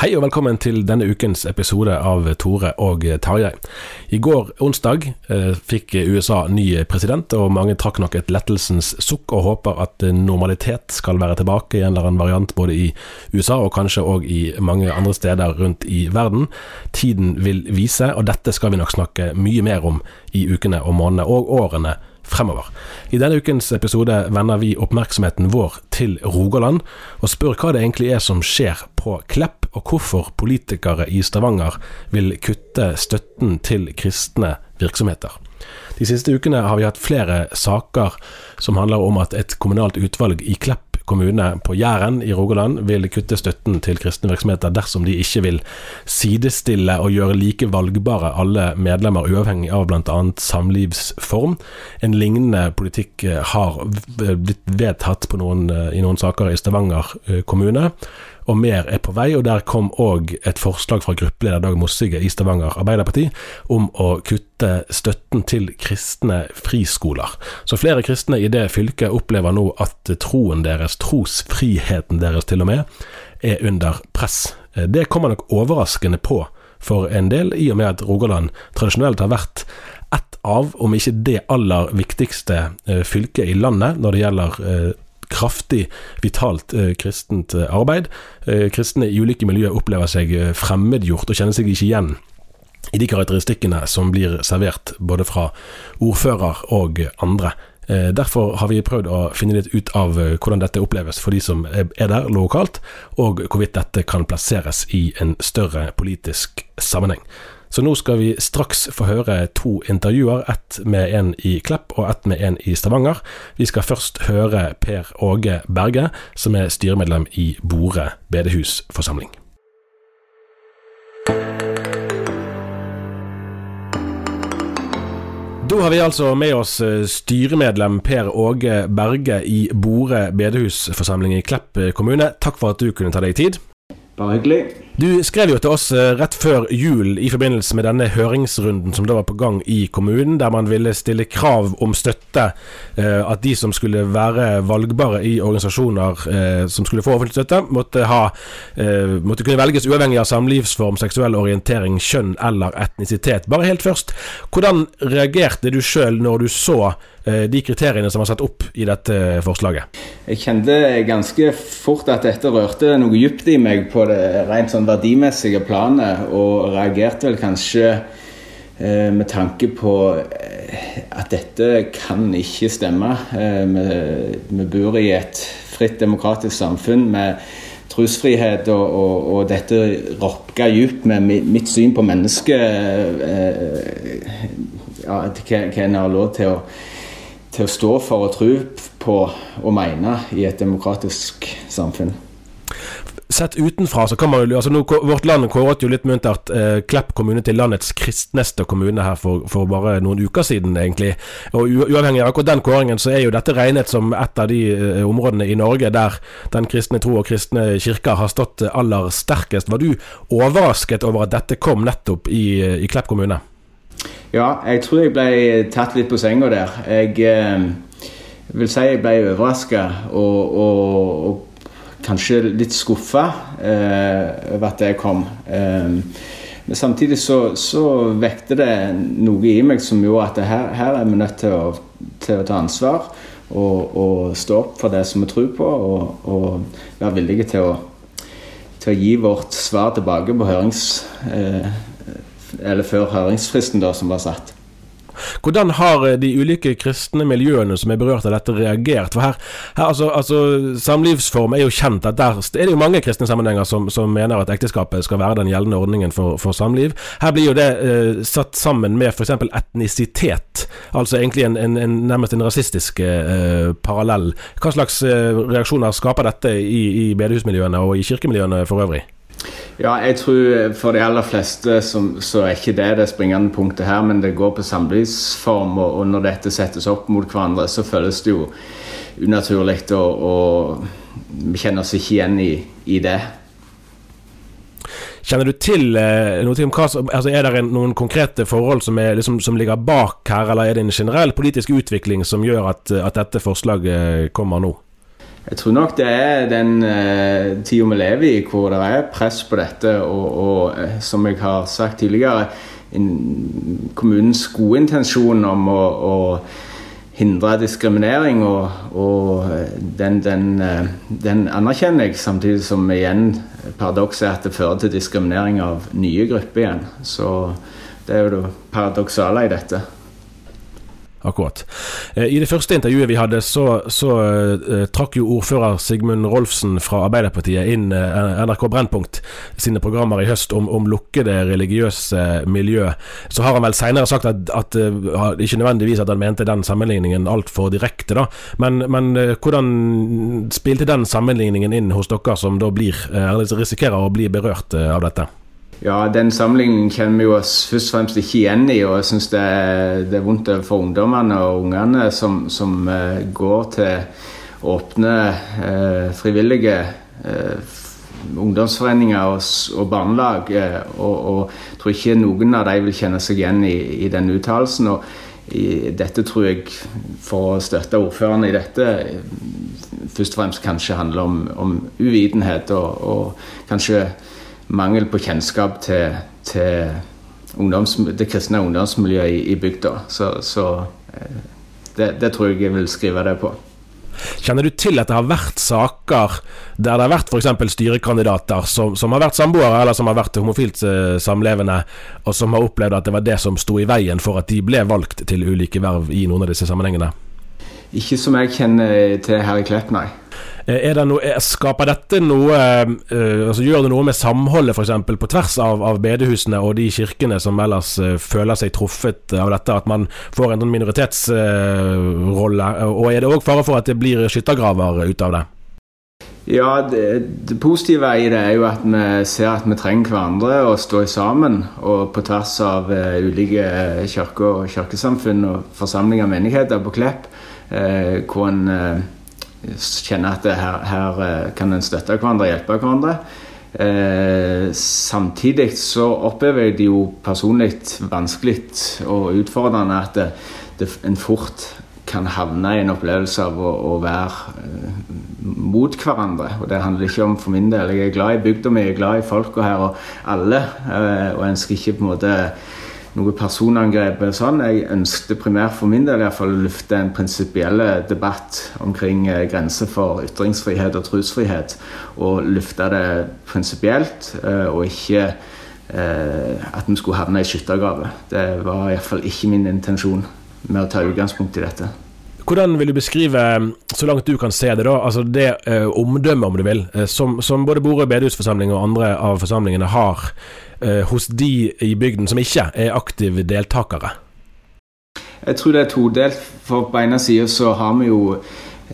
Hei og velkommen til denne ukens episode av Tore og Tarjei. I går, onsdag, eh, fikk USA ny president, og mange trakk nok et lettelsens sukk og håper at normalitet skal være tilbake i en eller annen variant både i USA og kanskje òg i mange andre steder rundt i verden. Tiden vil vise, og dette skal vi nok snakke mye mer om i ukene og månedene og årene fremover. I denne ukens episode vender vi oppmerksomheten vår til Rogaland, og spør hva det egentlig er som skjer på Klepp, og hvorfor politikere i Stavanger vil kutte støtten til kristne virksomheter. De siste ukene har vi hatt flere saker som handler om at et kommunalt utvalg i Klepp kommune på Jæren i Rogaland vil kutte støtten til kristne virksomheter dersom de ikke vil sidestille og gjøre like valgbare alle medlemmer uavhengig av bl.a. samlivsform. En lignende politikk eh, har blitt vedtatt noen, eh, i noen saker i Stavanger eh, kommune. Og mer er på vei, og der kom òg et forslag fra gruppeleder Dag Mossige i Stavanger Arbeiderparti om å kutte støtten til kristne friskoler. Så flere kristne i det fylket opplever nå at troen deres, trosfriheten deres til og med, er under press. Eh, Det kommer nok overraskende på for en del, i og med at Rogaland tradisjonelt har vært ett av, om ikke det aller viktigste eh, fylket i landet når det gjelder eh, kraftig, vitalt kristent arbeid. Kristne i ulike miljøer opplever seg fremmedgjort og kjenner seg ikke igjen i de karakteristikkene som blir servert både fra ordfører og andre. Eh, Derfor har vi prøvd å finne litt ut av eh, hvordan dette oppleves for de som er er der lokalt, og hvorvidt dette kan plasseres i en større politisk sammenheng. Så nå skal vi straks få høre to intervjuer, ett med en i Klepp og ett med en i Stavanger. Vi skal først høre Per Åge Berge, som er styremedlem i Bore bedehusforsamling. Da har vi altså med oss eh, styremedlem Per Åge Berge i Bore bedehusforsamling i Klepp kommune. Takk for at du kunne ta deg tid. Bare hyggelig. Du skrev jo til oss eh, rett før jul i forbindelse med denne høringsrunden som da var på gang i kommunen, der man ville stille krav om støtte. eh, At de som skulle være valgbare i organisasjoner eh, som skulle få offentlig støtte, måtte, ha, måtte kunne velges uavhengig av samlivsform, seksuell orientering, kjønn eller etnisitet. Bare helt først, hvordan reagerte du sjøl når du så de kriteriene som var satt opp i dette forslaget? Jeg kjente ganske fort at dette rørte noe dypt i meg på det rent sånn verdimessige planet, og reagerte vel kanskje eh, med tanke på eh, at dette kan ikke stemme. Eh, vi, vi bor i et fritt, demokratisk samfunn med trosfrihet, og, og, og dette rokka djupt med mitt syn på mennesket. Eh, ja, hva en har lov til å til å stå for og tro på og mene i et demokratisk samfunn. Sett utenfra så kan man jo altså nå, Vårt Land kåret jo litt muntert eh, Klepp kommune til landets kristneste kommune her for, for, bare noen uker siden, egentlig. Og Uavhengig av akkurat den kåringen, så er jo dette regnet som et av de eh, områdene i Norge der den kristne tro og kristne kirker har stått aller sterkest. Var du overrasket over at dette kom nettopp i, i Klepp kommune? Ja, jeg tror jeg ble tatt litt på senga der. Jeg eh, vil si jeg ble overraska og, og, og, kanskje litt skuffa eh, over at jeg kom. Eh, men samtidig så, så, vekte det noe i meg som gjorde at her, her er vi nødt til å, til å ta ansvar og, og, stå opp for det som vi tror på, og, og være villige til å, til å, gi vårt svar tilbake på hørings... Eh, eller før høringsfristen da, som var satt. Hvordan har eh, de ulike kristne miljøene som er berørt av dette, reagert? For her, her altså, altså, Samlivsform er jo kjent. at Der er jo mange kristne sammenhenger som, som mener at ekteskapet skal være den gjeldende ordningen for, for samliv. Her blir jo det eh, satt sammen med f.eks. etnisitet. Altså egentlig en, en, en, nærmest en rasistisk eh, parallell. Hva slags eh, reaksjoner skaper dette i, i bedehusmiljøene og i kirkemiljøene for øvrig? Ja, jeg tror for de aller fleste som, så er ikke det det springende punktet her, men det går på samlivsform, og, når dette settes opp mot hverandre, så føles det jo unaturlig, og, og vi kjenner oss ikke igjen i, i det. Kjenner du til eh, noe om hva som, altså Er det noen konkrete forhold som, er, liksom, som, ligger bak her, eller er det en generell politisk utvikling som gjør at, at dette forslaget kommer nå? Jeg tror nok det er den uh, tida vi lever i, hvor det er press på dette. Og, og uh, som jeg har sagt tidligere, in, kommunens gode intensjon om å, å hindre diskriminering, og, og eh, den, den, uh, den, anerkjenner jeg. Samtidig som igjen paradokset er at det fører til diskriminering av nye grupper igjen. Så det er jo det paradoksale i dette. Akkurat. Eh, I det første intervjuet vi hadde, så, så uh, trakk jo ordfører Sigmund Rolfsen fra Arbeiderpartiet inn uh, NRK Brennpunkt sine programmer i høst om, om, lukkede religiøse miljø. Så har han vel seinere sagt at, at uh, ikke nødvendigvis at han mente den sammenligningen altfor direkte, da. Men, men hvordan spilte den sammenligningen inn hos dere som da blir, risikerer å bli berørt av dette? Ja, den sammenligningen kjenner vi oss først og fremst ikke igjen i. Og jeg syns det, det, er vondt for ungdommene og ungene som, som uh, går til åpne, uh, frivillige uh, ungdomsforeninger og, og barnelag. og, og tror ikke noen av dem vil kjenne seg igjen i, i den uttalelsen. Og i, dette tror jeg, for å støtte ordførerne i dette, først og fremst kanskje handler om, om uvitenhet og, og kanskje mangel på kjennskap til, til ungdoms, det kristne ungdomsmiljøet i, i bygda. Så, så eh, det, det, tror jeg jeg vil skrive det på. Kjenner du til at det har vært saker der det har vært f.eks. styrekandidater som, som, har vært samboere, eller som har vært homofilt uh, samlevende, og som har opplevd at det var det som sto i veien for at de ble valgt til ulike verv i noen av disse sammenhengene? Ikke som jeg kjenner til her i Klepp, nei. Eh, noe, skaper dette noe uh, altså Gjør det noe med samholdet f.eks. på tvers av, av, bedehusene og de kirkene som ellers uh, føler seg truffet av dette, at man får en sånn minoritetsrolle? Uh, og er det òg fare for at det blir skyttergraver ut av det? Ja, det, det, positive i det er jo at vi ser at vi trenger hverandre og står sammen. Og på tvers av ulike kirker og kirkesamfunn og forsamlinger og menigheter på Klepp, hvor en kjenner at her, her eh, kan en støtte hverandre og hjelpe hverandre. Eh, samtidig så opplever jeg det jo personlig vanskelig og utfordrende at det, det, en fort kan havne i en opplevelse av å, å være eh, mot hverandre. Og det handler ikke om for min del. Jeg er glad i bygda mi, jeg er glad i folka her og alle. Eh, og ønsker ikke på en måte noe personangrep. sånn. Jeg ønsket primært for min del i hvert fall å lufte en prinsipiell debatt omkring eh, grenser for ytringsfrihet og trosfrihet. Og lufte det prinsipielt, eh, og ikke eh, at vi skulle havne i skyttergraver. Det var iallfall ikke min intensjon med å ta utgangspunkt i dette. Hvordan vil du beskrive, så langt du kan se det, da, altså det eh, omdømmet, om du vil, som, som både Borøy bedehusforsamling og andre av forsamlingene har eh, hos de i bygden som ikke er aktive deltakere? Jeg tror det er todelt. For på ene sida så har vi jo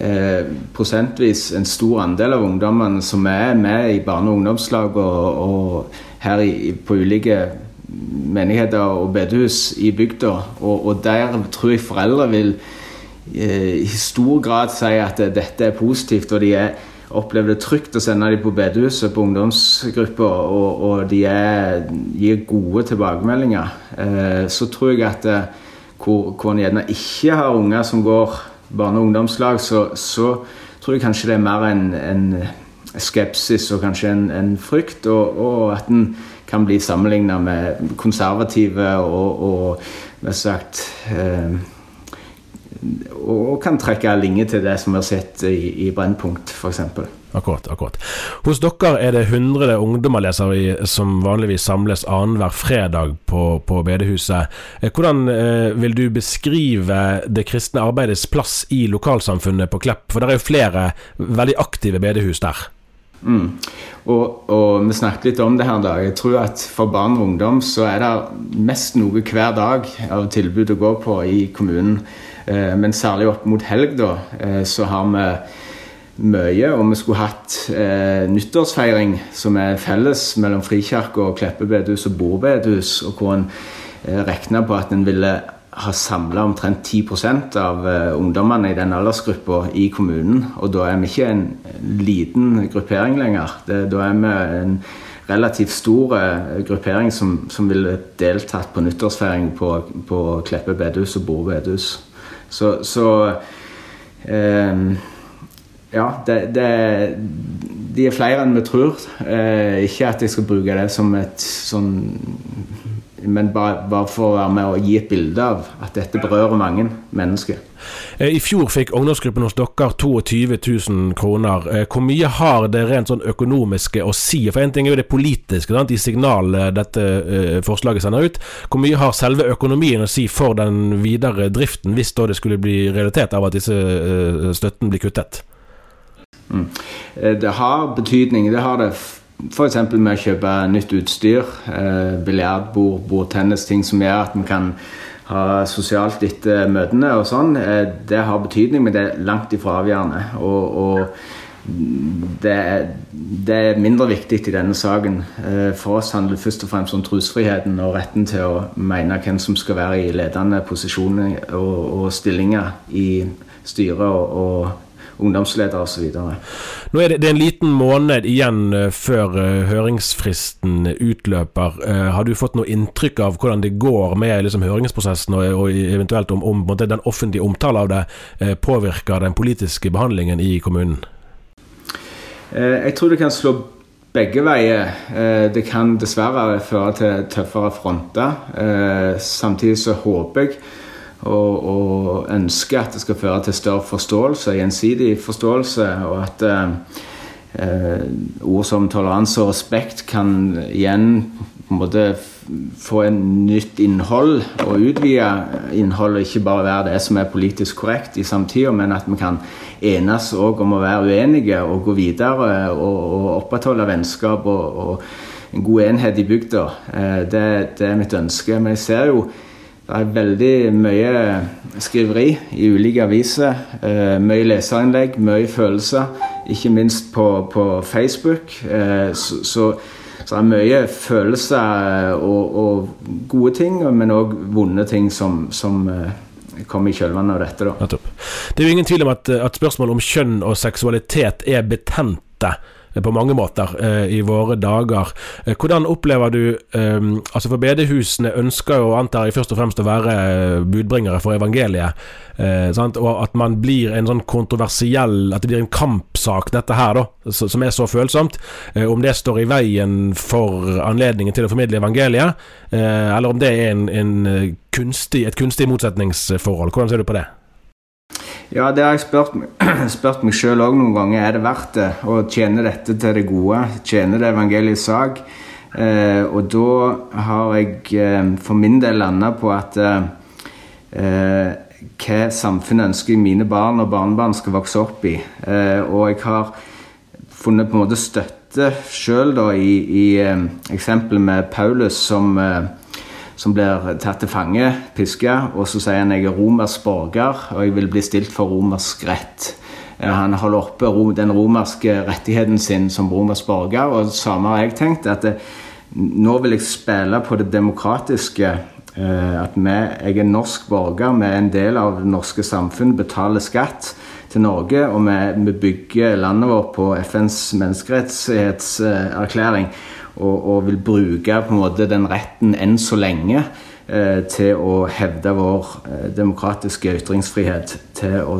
eh, prosentvis en stor andel av ungdommene som er med i barne- og ungdomslag og, og her i, på ulike menigheter og bedehus i bygda. Og, og, der tror jeg foreldre vil eh, i stor grad sier at dette er positivt, og de er, opplever det trygt å sende dem på bedehuset på ungdomsgrupper, og, og, de er, gir gode tilbakemeldinger. Eh, så tror jeg at eh, hvor en gjerne ikke har unger som går barne- og ungdomslag, så, så, tror jeg kanskje det er mer en, en skepsis og kanskje en, en frykt, og, og at en kan bli sammenligna med konservative og, og sagt eh, og kan trekke linjer til det som vi har sett i, i Brennpunkt, f.eks. Akkurat. akkurat. Hos dere er det 100 ungdommer som vanligvis samles annenhver fredag på, på bedehuset. Eh, hvordan eh, vil du beskrive det kristne arbeidets plass i lokalsamfunnet på Klepp? For det er jo flere veldig aktive bedehus der. Mm. Og, og, vi snakket litt om det her dag. Jeg tror at for barn og ungdom så er det mest noe hver dag av tilbud å gå på i kommunen. Eh, men særlig opp mot helg da, eh, så har vi mye. Og vi skulle hatt eh, nyttårsfeiring som er felles mellom Frikirka og Kleppe bedehus og Bord bedehus, og hvor en eh, regna på at en ville ha samla omtrent 10% av eh, ungdommene i den aldersgruppa i kommunen. Og da er vi ikke en liten gruppering lenger. Det, da er vi en relativt stor uh, gruppering som, som ville deltatt på nyttårsfeiring på, på Kleppe bedehus og Bord bedehus. Så, så um, ja, det, det, de er flere enn vi tror. Uh, ikke at jeg skal bruke det som et sånn men bare, bare, for å være med og gi et bilde av at dette berører mange mennesker. Eh, I fjor fikk ungdomsgruppen hos dere 22 000 kroner. Eh, hvor mye har det rent sånn økonomiske å si? For En ting er jo det politiske, sant? i signalene dette uh, forslaget sender ut. Hvor mye har selve økonomien å si for den videre driften, hvis da det skulle bli realitet av at disse støtten blir kuttet? Mm. Det har betydning. Det har det F.eks. med å kjøpe nytt utstyr. Eh, Biljardbord, bordtennis, ting som gjør at vi kan ha sosialt etter møtene og sånn. Eh, det har betydning, men det er langt ifra avgjørende. Og, og det, det, er, mindre viktig i denne saken. Eh, for oss handler det først og fremst om trosfriheten og retten til å mene hvem som skal være i ledende posisjoner og, og stillinger i styret og, og ungdomsleder osv. Nå er det, det er en liten måned igjen uh, før uh, høringsfristen utløper. Uh, har du fått noe inntrykk av hvordan det går med liksom, høringsprosessen, og, og, eventuelt om, om den offentlige omtalen av det påvirker den politiske behandlingen i kommunen? jeg tror det kan slå begge veier. det kan dessverre føre til tøffere fronter. samtidig så håper jeg og, og ønsker at det skal føre til større forståelse, gjensidig forståelse, og at eh, eh, ord som toleranse og respekt kan igjen på en måte få en nytt innhold og utvide innholdet, ikke bare være det som er politisk korrekt i samtida, men at vi kan enes òg om å være uenige og gå videre og, og opprettholde vennskap og, og, en god enhet i bygda. Eh, det, det er mitt ønske. Men jeg ser jo det er veldig mye skriveri i ulike aviser. Eh, mye leserinnlegg, mye følelser. Ikke minst på, på Facebook. Eh, så, så, så, det er mye følelser og, og gode ting, men òg vonde ting som, som eh, kommer i kjølvannet av dette. Da. Det er jo ingen tvil om at, at spørsmål om kjønn og seksualitet er betente på mange måter eh, i våre dager. Eh, hvordan opplever du eh, altså For bedehusene ønsker jo, antar jeg, først og fremst å være budbringere for evangeliet. og at man blir en sånn kontroversiell At det blir en kampsak, dette her, da, som er så følsomt. om det står i veien for anledningen til å formidle evangeliet, eller om det er en, en kunstig, et kunstig motsetningsforhold. Hvordan ser du på det? Ja, det har jeg spurt, spurt meg sjøl òg noen ganger. Er det verdt det å tjene dette til det gode? Tjene det evangeliets sak? Eh, og da har jeg eh, for min del landa på at eh, eh, hva samfunnet ønsker mine barn og barnebarn skal vokse opp i. Eh, og jeg har funnet på en måte støtte sjøl i, i eh, eksempelet med Paulus som som blir tatt til fange, piska, og så sier han jeg er romersk borger og jeg vil bli stilt for romersk rett. Eh, han holder oppe den romerske rettigheten sin som romersk borger. Og samme har jeg tenkt. at det, nå vil jeg spille på det demokratiske. At vi, jeg er norsk borger, vi er en del av det norske samfunn, betaler skatt til Norge. Og vi, vi bygger landet vårt på FNs menneskerettighetserklæring. Og, og, vil bruke på en måte den retten enn så lenge eh, til å hevde vår eh, demokratiske ytringsfrihet. Til å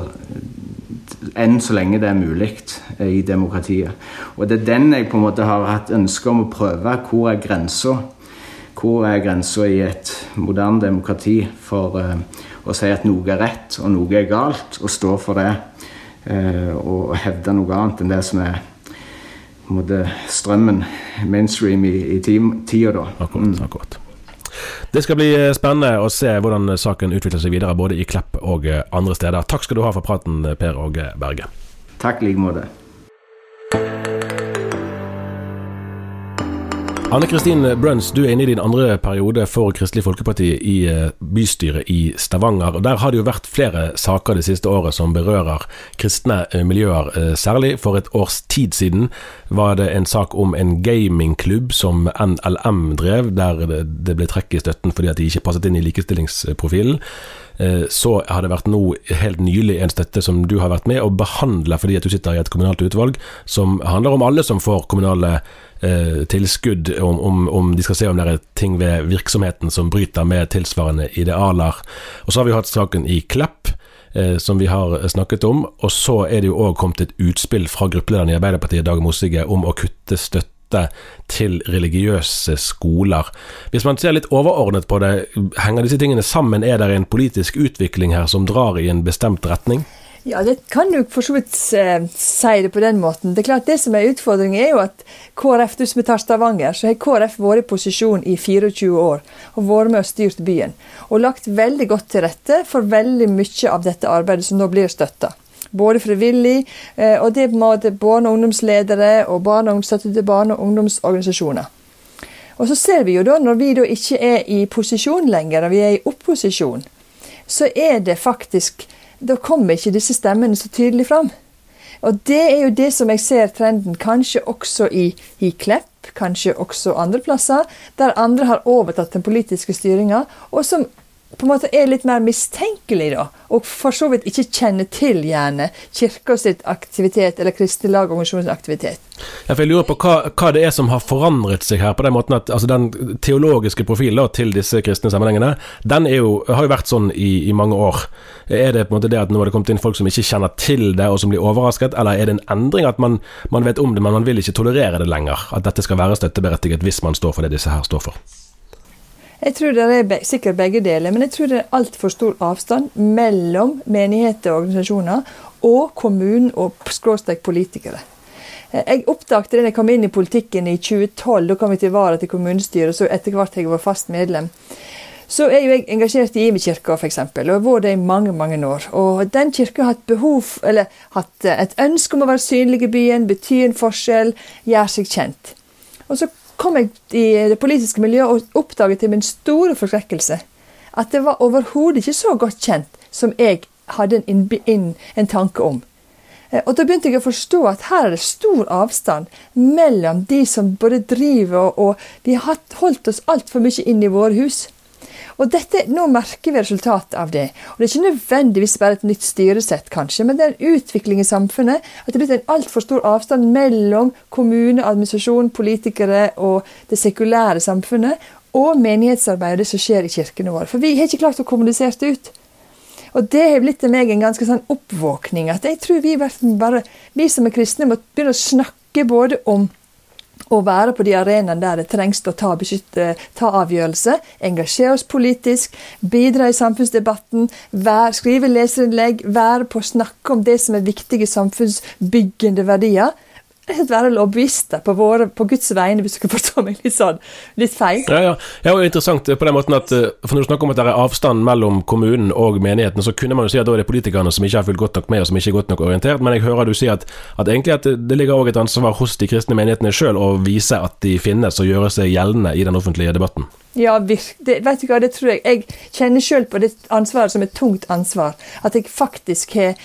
enn så lenge det er mulig eh, i demokratiet. Og det er den jeg på en måte har hatt ønske om å prøve. Hvor er grensa? Hvor er grensa i et moderne demokrati for eh, å si at noe er rett og noe er galt, og stå for det? Eh, og hevde noe annet enn det som er måte, strømmen, mainstream, i, i tida da. Akkurat, mm. akkurat. Det skal bli eh, spennende å se hvordan saken utvikler seg videre, både i Klepp og eh, andre steder. Takk skal du ha for praten, Per Åge Berge. Takk i like måte. Anne Kristin Bruns, du er inne i din andre periode for Kristelig Folkeparti i eh, bystyret i Stavanger. og Der har det jo vært flere saker det siste året som berører kristne eh, miljøer. Eh, særlig for et års tid siden var det en sak om en gamingklubb som NLM drev, der det ble trekk i støtten fordi at de ikke passet inn i likestillingsprofilen. Så har det vært nå helt nylig en støtte som du har vært med å behandle fordi at du sitter i et kommunalt utvalg som handler om alle som får kommunale tilskudd, om, om, om, de skal se om det er ting ved virksomheten som bryter med tilsvarende idealer. Og så har vi hatt saken i Klepp. Eh, som vi har snakket om, og så er det jo òg kommet et utspill fra gruppelederen i Arbeiderpartiet, Dag Mossige, om å kutte støtte til religiøse skoler. Hvis man ser litt overordnet på det, henger disse tingene sammen? Er det en politisk utvikling her som drar i en bestemt retning? Ja, det kan du for så vidt uh, si det på den måten. Det er klart det som er utfordringen, er jo at KrF, du som tar Stavanger, så har KrF vært i posisjon i 24 år og vært med og styrt byen. Og lagt veldig godt til rette for veldig mye av dette arbeidet som nå blir støtta. Både frivillig, uh, og det er barne- og ungdomsledere og barne- og ungdomsstøtte til barne- og ungdomsorganisasjoner. Og så ser vi jo da, når vi da ikke er i posisjon lenger, og vi er i opposisjon, så er det faktisk da kommer ikke disse stemmene så tydelig fram. Og det er jo det som jeg ser trenden, kanskje også i, i Klepp, kanskje også andre plasser, der andre har overtatt den politiske styringa, og som på en måte er litt mer mistenkelig, da, og for så vidt ikke kjenner til gjerne kirka sitt aktivitet eller kristne lag og Misjonens aktivitet. Ja, jeg lurer på hva, hva, det er som har forandret seg her, på den måten at altså, den teologiske profilen da, til disse kristne sammenhengene, den jo, har jo vært sånn i, i, mange år. Er det på en måte det at nå har det kommet inn folk som ikke kjenner til det, og som blir overrasket, eller er det en endring at man, man vet om det, men man vil ikke tolerere det lenger? At dette skal være støtteberettiget hvis man står for det disse her står for? Jeg tror det er sikkert begge deler, men jeg tror det er altfor stor avstand mellom menigheter og organisasjoner og kommunen og skråstrek politikere. Eh, jeg oppdaget det da jeg kom inn i politikken i 2012. Da kom jeg til vara til kommunestyret, så etter hvert jeg var fast medlem. Så er jo jeg engasjert i Imi-kirka, f.eks., og har vært det i mange mange år. Og den kirka har hatt behov, eller hatt eh, et ønske om å være synlig i byen, bety en forskjell, gjøre seg kjent. Og så kom jeg i det politiske miljøet og oppdaget til min store forskrekkelse at det var overhodet ikke så godt kjent som jeg hadde en, en, en tanke om. Eh, og Da begynte jeg å forstå at her er det stor avstand mellom de som både driver og, og Vi har holdt oss altfor mye inn i våre hus. Og dette, Nå merker vi resultatet av det. Og Det er ikke nødvendigvis bare et nytt styresett, kanskje, men det er en utvikling i samfunnet. At det er blitt en altfor stor avstand mellom kommune, administrasjon, politikere og det sekulære samfunnet, og menighetsarbeidet som skjer i kirkene våre. For vi har ikke klart å kommunisere det ut. Og det har blitt til meg en ganske sånn oppvåkning. At jeg tror vi, bare, vi som er kristne må begynne å snakke både om å være på de arenaene der det trengs å ta, beskytte, ta avgjørelser, engasjere oss politisk, bidra i samfunnsdebatten, vær, skrive leserinnlegg, være på å snakke om det som er viktige samfunnsbyggende verdier være lobbyister på, våre, på Guds vegne, hvis du kan forstå meg litt sånn litt feil. Ja, ja. ja og interessant på den måten at eh, for Når du snakker om at det er avstand mellom kommunen og menigheten, så kunne man jo si at da er det politikerne som ikke har fulgt godt nok med, og som ikke er godt nok orientert. Men jeg hører du si at, at egentlig at det ligger også et ansvar hos de kristne menighetene sjøl å vise at de finnes og gjøre seg gjeldende i den offentlige debatten. Ja, det, vet du hva, det tror jeg. Jeg kjenner sjøl på det ansvaret som et tungt ansvar. At jeg faktisk har eh,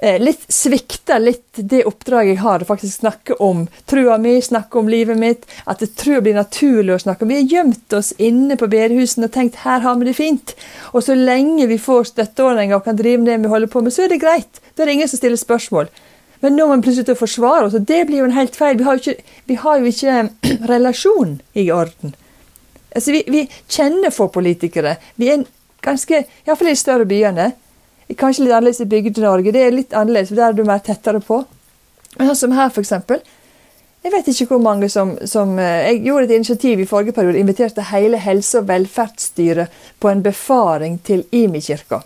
litt svikter litt det oppdraget jeg har, å faktisk snakke om trua mi, snakke om livet mitt. At trua blir naturlig å snakke om. Vi har gjemt oss inne på bedehusene og tenkt her har vi det fint. Og så lenge vi får støtteordninger og kan drive med det vi holder på med, så er det greit. Da er det ingen som stiller spørsmål. Men nå må vi plutselig forsvare oss, og det blir jo en helt feil. Vi har jo ikke, vi har jo ikke relasjon i orden. Altså, vi, vi kjenner få politikere. Vi er ganske, iallfall i de større byene. Kanskje litt annerledes i Bygde-Norge. Det er litt annerledes, for der er du mer tettere på. Men sånn som her, eksempel. Jeg vet ikke hvor mange som, som, eh, Jeg gjorde et initiativ i forrige periode. Inviterte hele helse- og velferdsstyret på en befaring til Imi-kirka.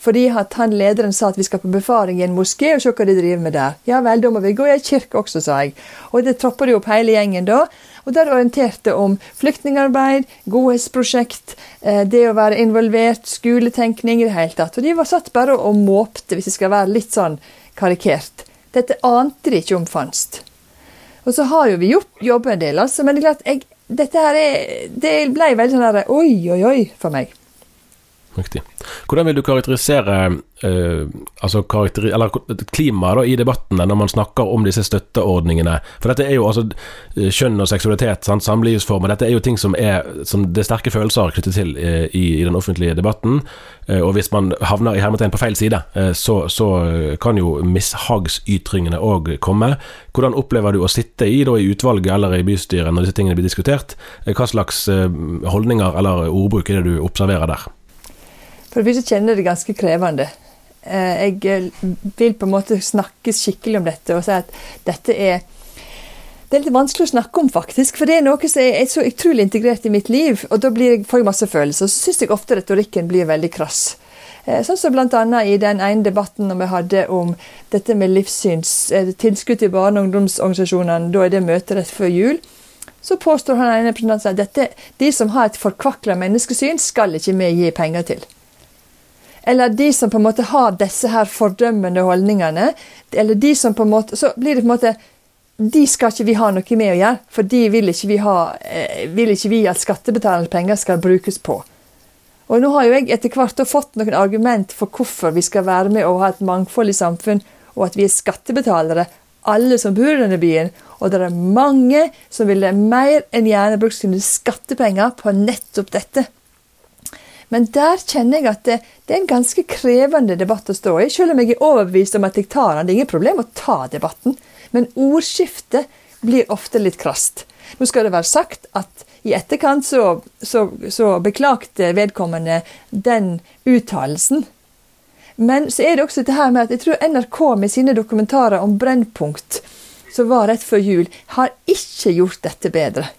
Fordi at han lederen sa at vi skal på befaring i en moské og se hva de driver med der. Ja vel, da må vi gå i ei kirke også, sa jeg. Og det troppa de opp hele gjengen da. Og der orienterte om flyktningarbeid, godhetsprosjekt, eh, det å være involvert, skoletenkning i det hele tatt. Og de var satt bare og måpte, hvis det skal være litt sånn karikert. Dette ante de ikke om fantes. Og så har jo vi jobba en del, altså. Men det er klart, jeg, dette her er, det ble veldig sånn oi, oi, oi for meg. Riktig. Hvordan vil du karakterisere uh, altså karakteri klimaet i debattene når man snakker om disse støtteordningene? For dette er jo altså eh, kjønn og seksualitet, sant? samlivsformer. Dette er jo ting som, er, som det er sterke følelser knyttet til uh, i, i, den offentlige debatten. Uh, og hvis man havner i hermetegn på feil side, så, så, kan jo mishagsytringene òg komme. Hvordan opplever du å sitte i, da, i utvalget eller i bystyret når disse tingene blir diskutert? Hva slags holdninger eller ordbruk er det du observerer der? For det første kjenner jeg det ganske krevende. Eh, jeg eh, vil på en måte snakke skikkelig om dette og si at dette er det er litt vanskelig å snakke om, faktisk. For det er noe som er så utrolig integrert i mitt liv. Og da jeg, får jeg masse følelser. Og så syns jeg ofte retorikken blir veldig krass. Eh, sånn som bl.a. i den ene debatten vi hadde om dette med livssyns tilskudd til barne- og ungdomsorganisasjonene. Da er det møte rett før jul. Så påstår han ene representanten at dette, de som har et forkvakla menneskesyn, skal ikke vi gi penger til. Eller de som på en måte har disse her fordømmende holdningene. Eller de som på en måte Så blir det på en måte De skal ikke vi ha noe med å gjøre, for de vil ikke vi, ha, eh, vil ikke vi at skattebetalernes penger skal brukes på. Og nå har jo jeg etter hvert fått noen argument for hvorfor vi skal være med og ha et mangfoldig samfunn, og at vi er skattebetalere, alle som bor i denne byen. Og det er mange som ville mer enn gjerne brukt sine skattepenger på nettopp dette. Men der kjenner jeg at det, det, er en ganske krevende debatt å stå i, selv om jeg er overbevist om at jeg tar den. Det er ingen problem å ta debatten, men ordskiftet blir ofte litt krast. Nå skal det være sagt at i etterkant så, så, så beklagte vedkommende den uttalelsen. Men så er det også dette her med at jeg tror NRK med sine dokumentarer om Brennpunkt, som var rett før jul, har ikke gjort dette bedre.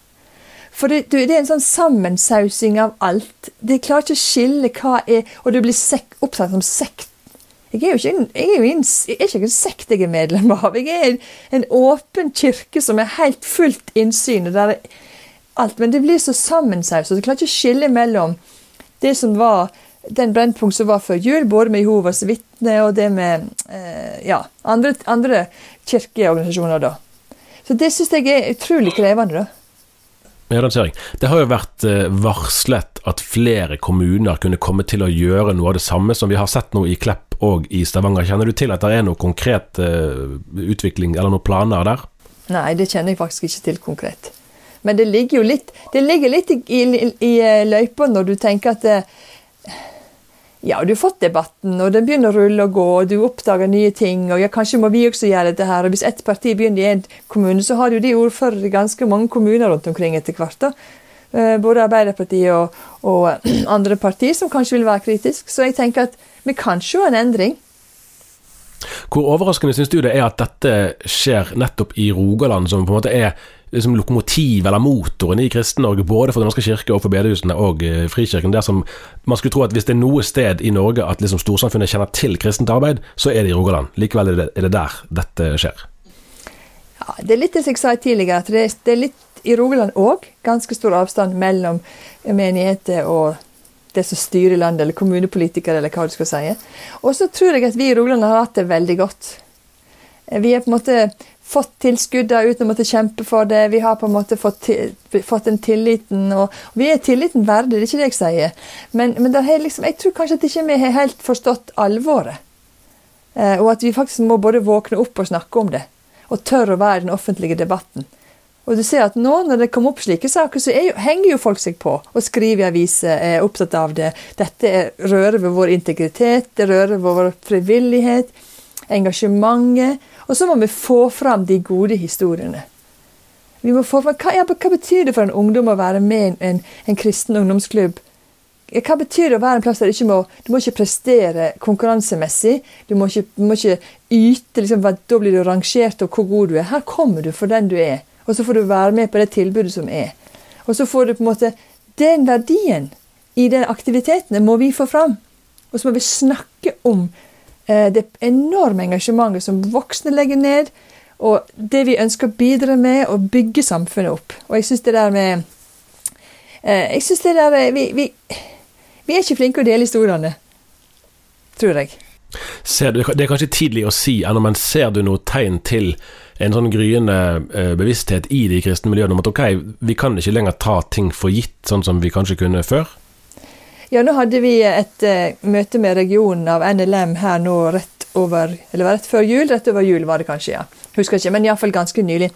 For det, det, er en sånn sammensausing av alt. Det klarer ikke å skille hva er Og du blir sek, opptatt som sekt. Jeg er jo ikke en, jeg er en, jeg er ikke en sekt jeg er medlem av. Jeg er en, en åpen kirke som er helt fullt innsyn. og der er alt, Men det blir så sammensauset. Du klarer ikke å skille mellom det som var den Brennpunkt som var før jul, både med Jehovas vitne og det med eh, ja, andre, andre kirkeorganisasjoner. da. Så det syns jeg er utrolig krevende. da. Ja. Det har jo vært eh, varslet at flere kommuner kunne komme til å gjøre noe av det samme som vi har sett nå i Klepp og i Stavanger. Kjenner du til at det er noe konkret eh, utvikling eller noen planer der? Nei, det kjenner jeg faktisk ikke til konkret. Men det ligger jo litt, det ligger litt i, i, i eh, løypa når du tenker at det, ja, du har fått debatten, og den begynner å rulle og gå, og du oppdager nye ting. og ja, Kanskje må vi også gjøre dette her. og Hvis ett parti begynner i en kommune, så har jo de ordførere i ganske mange kommuner rundt omkring etter hvert. da. Eh, både Arbeiderpartiet og, og andre partier som kanskje vil være kritiske. Så jeg tenker at vi kan se en endring. Hvor overraskende syns du det er at dette skjer nettopp i Rogaland, som på en måte er liksom lokomotiv eller motoren i Kristen-Norge, både for Den norske kirke og for bedehusene og eh, Frikirken. Der som man skulle tro at hvis det er noe sted i Norge at liksom storsamfunnet kjenner til kristent arbeid, så er det i Rogaland. Likevel er det, er det der dette skjer. Ja, Det er litt det jeg sa tidligere, at det det er litt i Rogaland òg ganske stor avstand mellom menigheter og det som styrer landet, eller kommunepolitikere, eller hva du skal si. Og så tror jeg at vi i Rogaland har hatt det veldig godt. Vi er på en måte fått tilskuddene uten å måtte kjempe for det. Vi har på en måte fått, fått den tilliten. Og, vi er tilliten verdig, det er ikke det jeg sier. Men, men liksom, jeg tror kanskje at ikke vi har helt forstått alvoret. Eh, og at vi faktisk må både våkne opp og snakke om det. Og tørre å være i den offentlige debatten. Og du ser at nå, når det kommer opp slike saker, så jo, henger jo folk seg på og skriver i aviser, er opptatt av det. Dette rører ved vår integritet, det rører ved vår frivillighet, engasjementet. Og så må vi få fram de gode historiene. Vi må få fram, hva, ja, hva betyr det for en ungdom å være med i en, en, kristen ungdomsklubb? Hva betyr det å være en plass der du ikke må, du må ikke prestere konkurransemessig? Du må ikke, du må ikke yte, liksom, da blir du rangert og hvor god du er. Her kommer du for den du er. Og så får du være med på det tilbudet som er. Og så får du på en måte Den verdien i den aktiviteten må vi få fram. Og så må vi snakke om det enorme engasjementet som voksne legger ned, og det vi ønsker å bidra med, og bygge samfunnet opp. Og jeg syns det der med eh, Jeg syns det der vi, vi, vi, er ikke flinke å dele historiene, tror jeg. Du, det er kanskje tidlig å si ennå, men ser du noe tegn til en sånn gryende eh, bevissthet i de kristne miljøene om at ok, vi kan ikke lenger ta ting for gitt, sånn som vi kanskje kunne før? Ja, nå hadde vi et uh, møte med regionen av NLM her nå rett over Eller rett før jul? Rett over jul var det kanskje, ja. Husker ikke, men iallfall ganske nylig.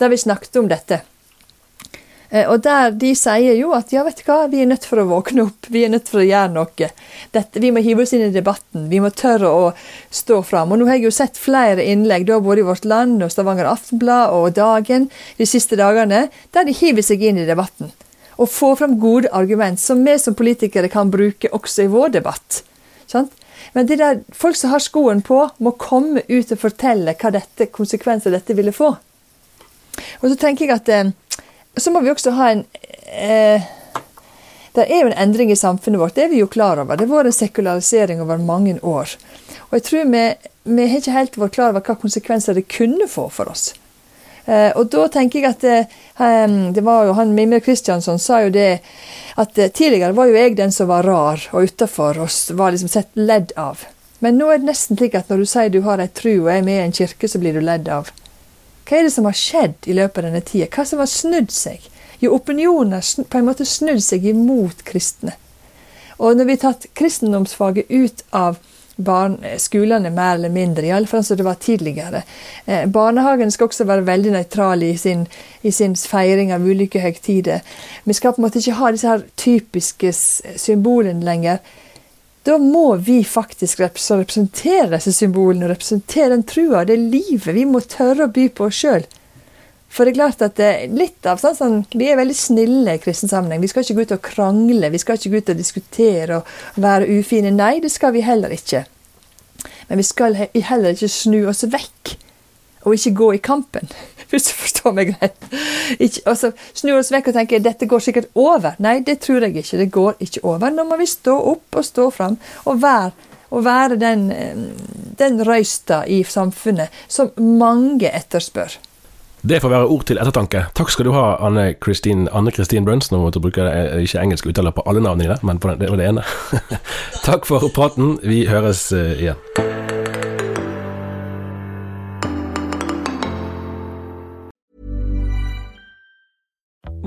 Der vi snakket om dette. Eh, og der De sier jo at ja, vet du hva, vi er nødt for å våkne opp, vi er nødt for å gjøre noe. Dette, vi må hive oss inn i debatten, vi må tørre å stå fram. Og nå har jeg jo sett flere innlegg, da både i Vårt Land og Stavanger Aftenblad og Dagen de siste dagene, der de hiver seg inn i debatten. Og få fram gode argument som vi som politikere kan bruke også i vår debatt. Sant? Men det der, folk som har skoen på, må komme ut og fortelle hva dette, konsekvenser dette ville få. Og så tenker jeg at eh, så må vi også ha en eh, Det er jo en endring i samfunnet vårt, det er vi jo klar over. Det har vært en sekularisering over mange år. Og jeg tror vi, vi har ikke helt vært klar over hva konsekvenser det kunne få for oss. Eh, og da tenker jeg at det, eh, var jo han Mimre Kristiansson sa jo det at eh, tidligere var jo jeg den som var rar og utafor og var liksom sett ledd av. Men nå er det nesten slik at når du sier du har ei tru og er med i en kirke, så blir du ledd av. Hva er det som har skjedd i løpet av denne tida? Hva som har snudd seg? Jo, opinionen har på en måte snudd seg imot kristne. Og når vi har tatt kristendomsfaget ut av barn, skolene mer eller mindre, iallfall som det var tidligere. Eh, barnehagen skal også være veldig nøytral i sin, i sin feiring av ulike høytider. Vi skal på en måte ikke ha disse her typiske symbolene lenger. Da må vi faktisk representere disse symbolene, og representere den trua, det livet. Vi må tørre å by på oss sjøl. For det er klart at det, litt av sånn, sånn, Vi er veldig snille i kristen sammenheng. Vi skal ikke gå ut og krangle, vi skal ikke gå ut og diskutere og være ufine. Nei, det skal vi heller ikke. Men vi skal heller ikke snu oss vekk og ikke gå i kampen. Hvis du forstår meg greit. Ikke, så snu oss vekk og tenke dette går sikkert over. Nei, det tror jeg ikke. Det går ikke over. Nå må vi stå opp og stå fram og være, og være den, den røysta i samfunnet som mange etterspør. Det får være ord til ettertanke. Takk skal du ha, Anne Kristin Anne Kristin Bruns. Nå måtte bruke eh, ikke engelsk uttaler på alle navnene men på det var det ene. Takk for praten. Vi høres uh, igjen.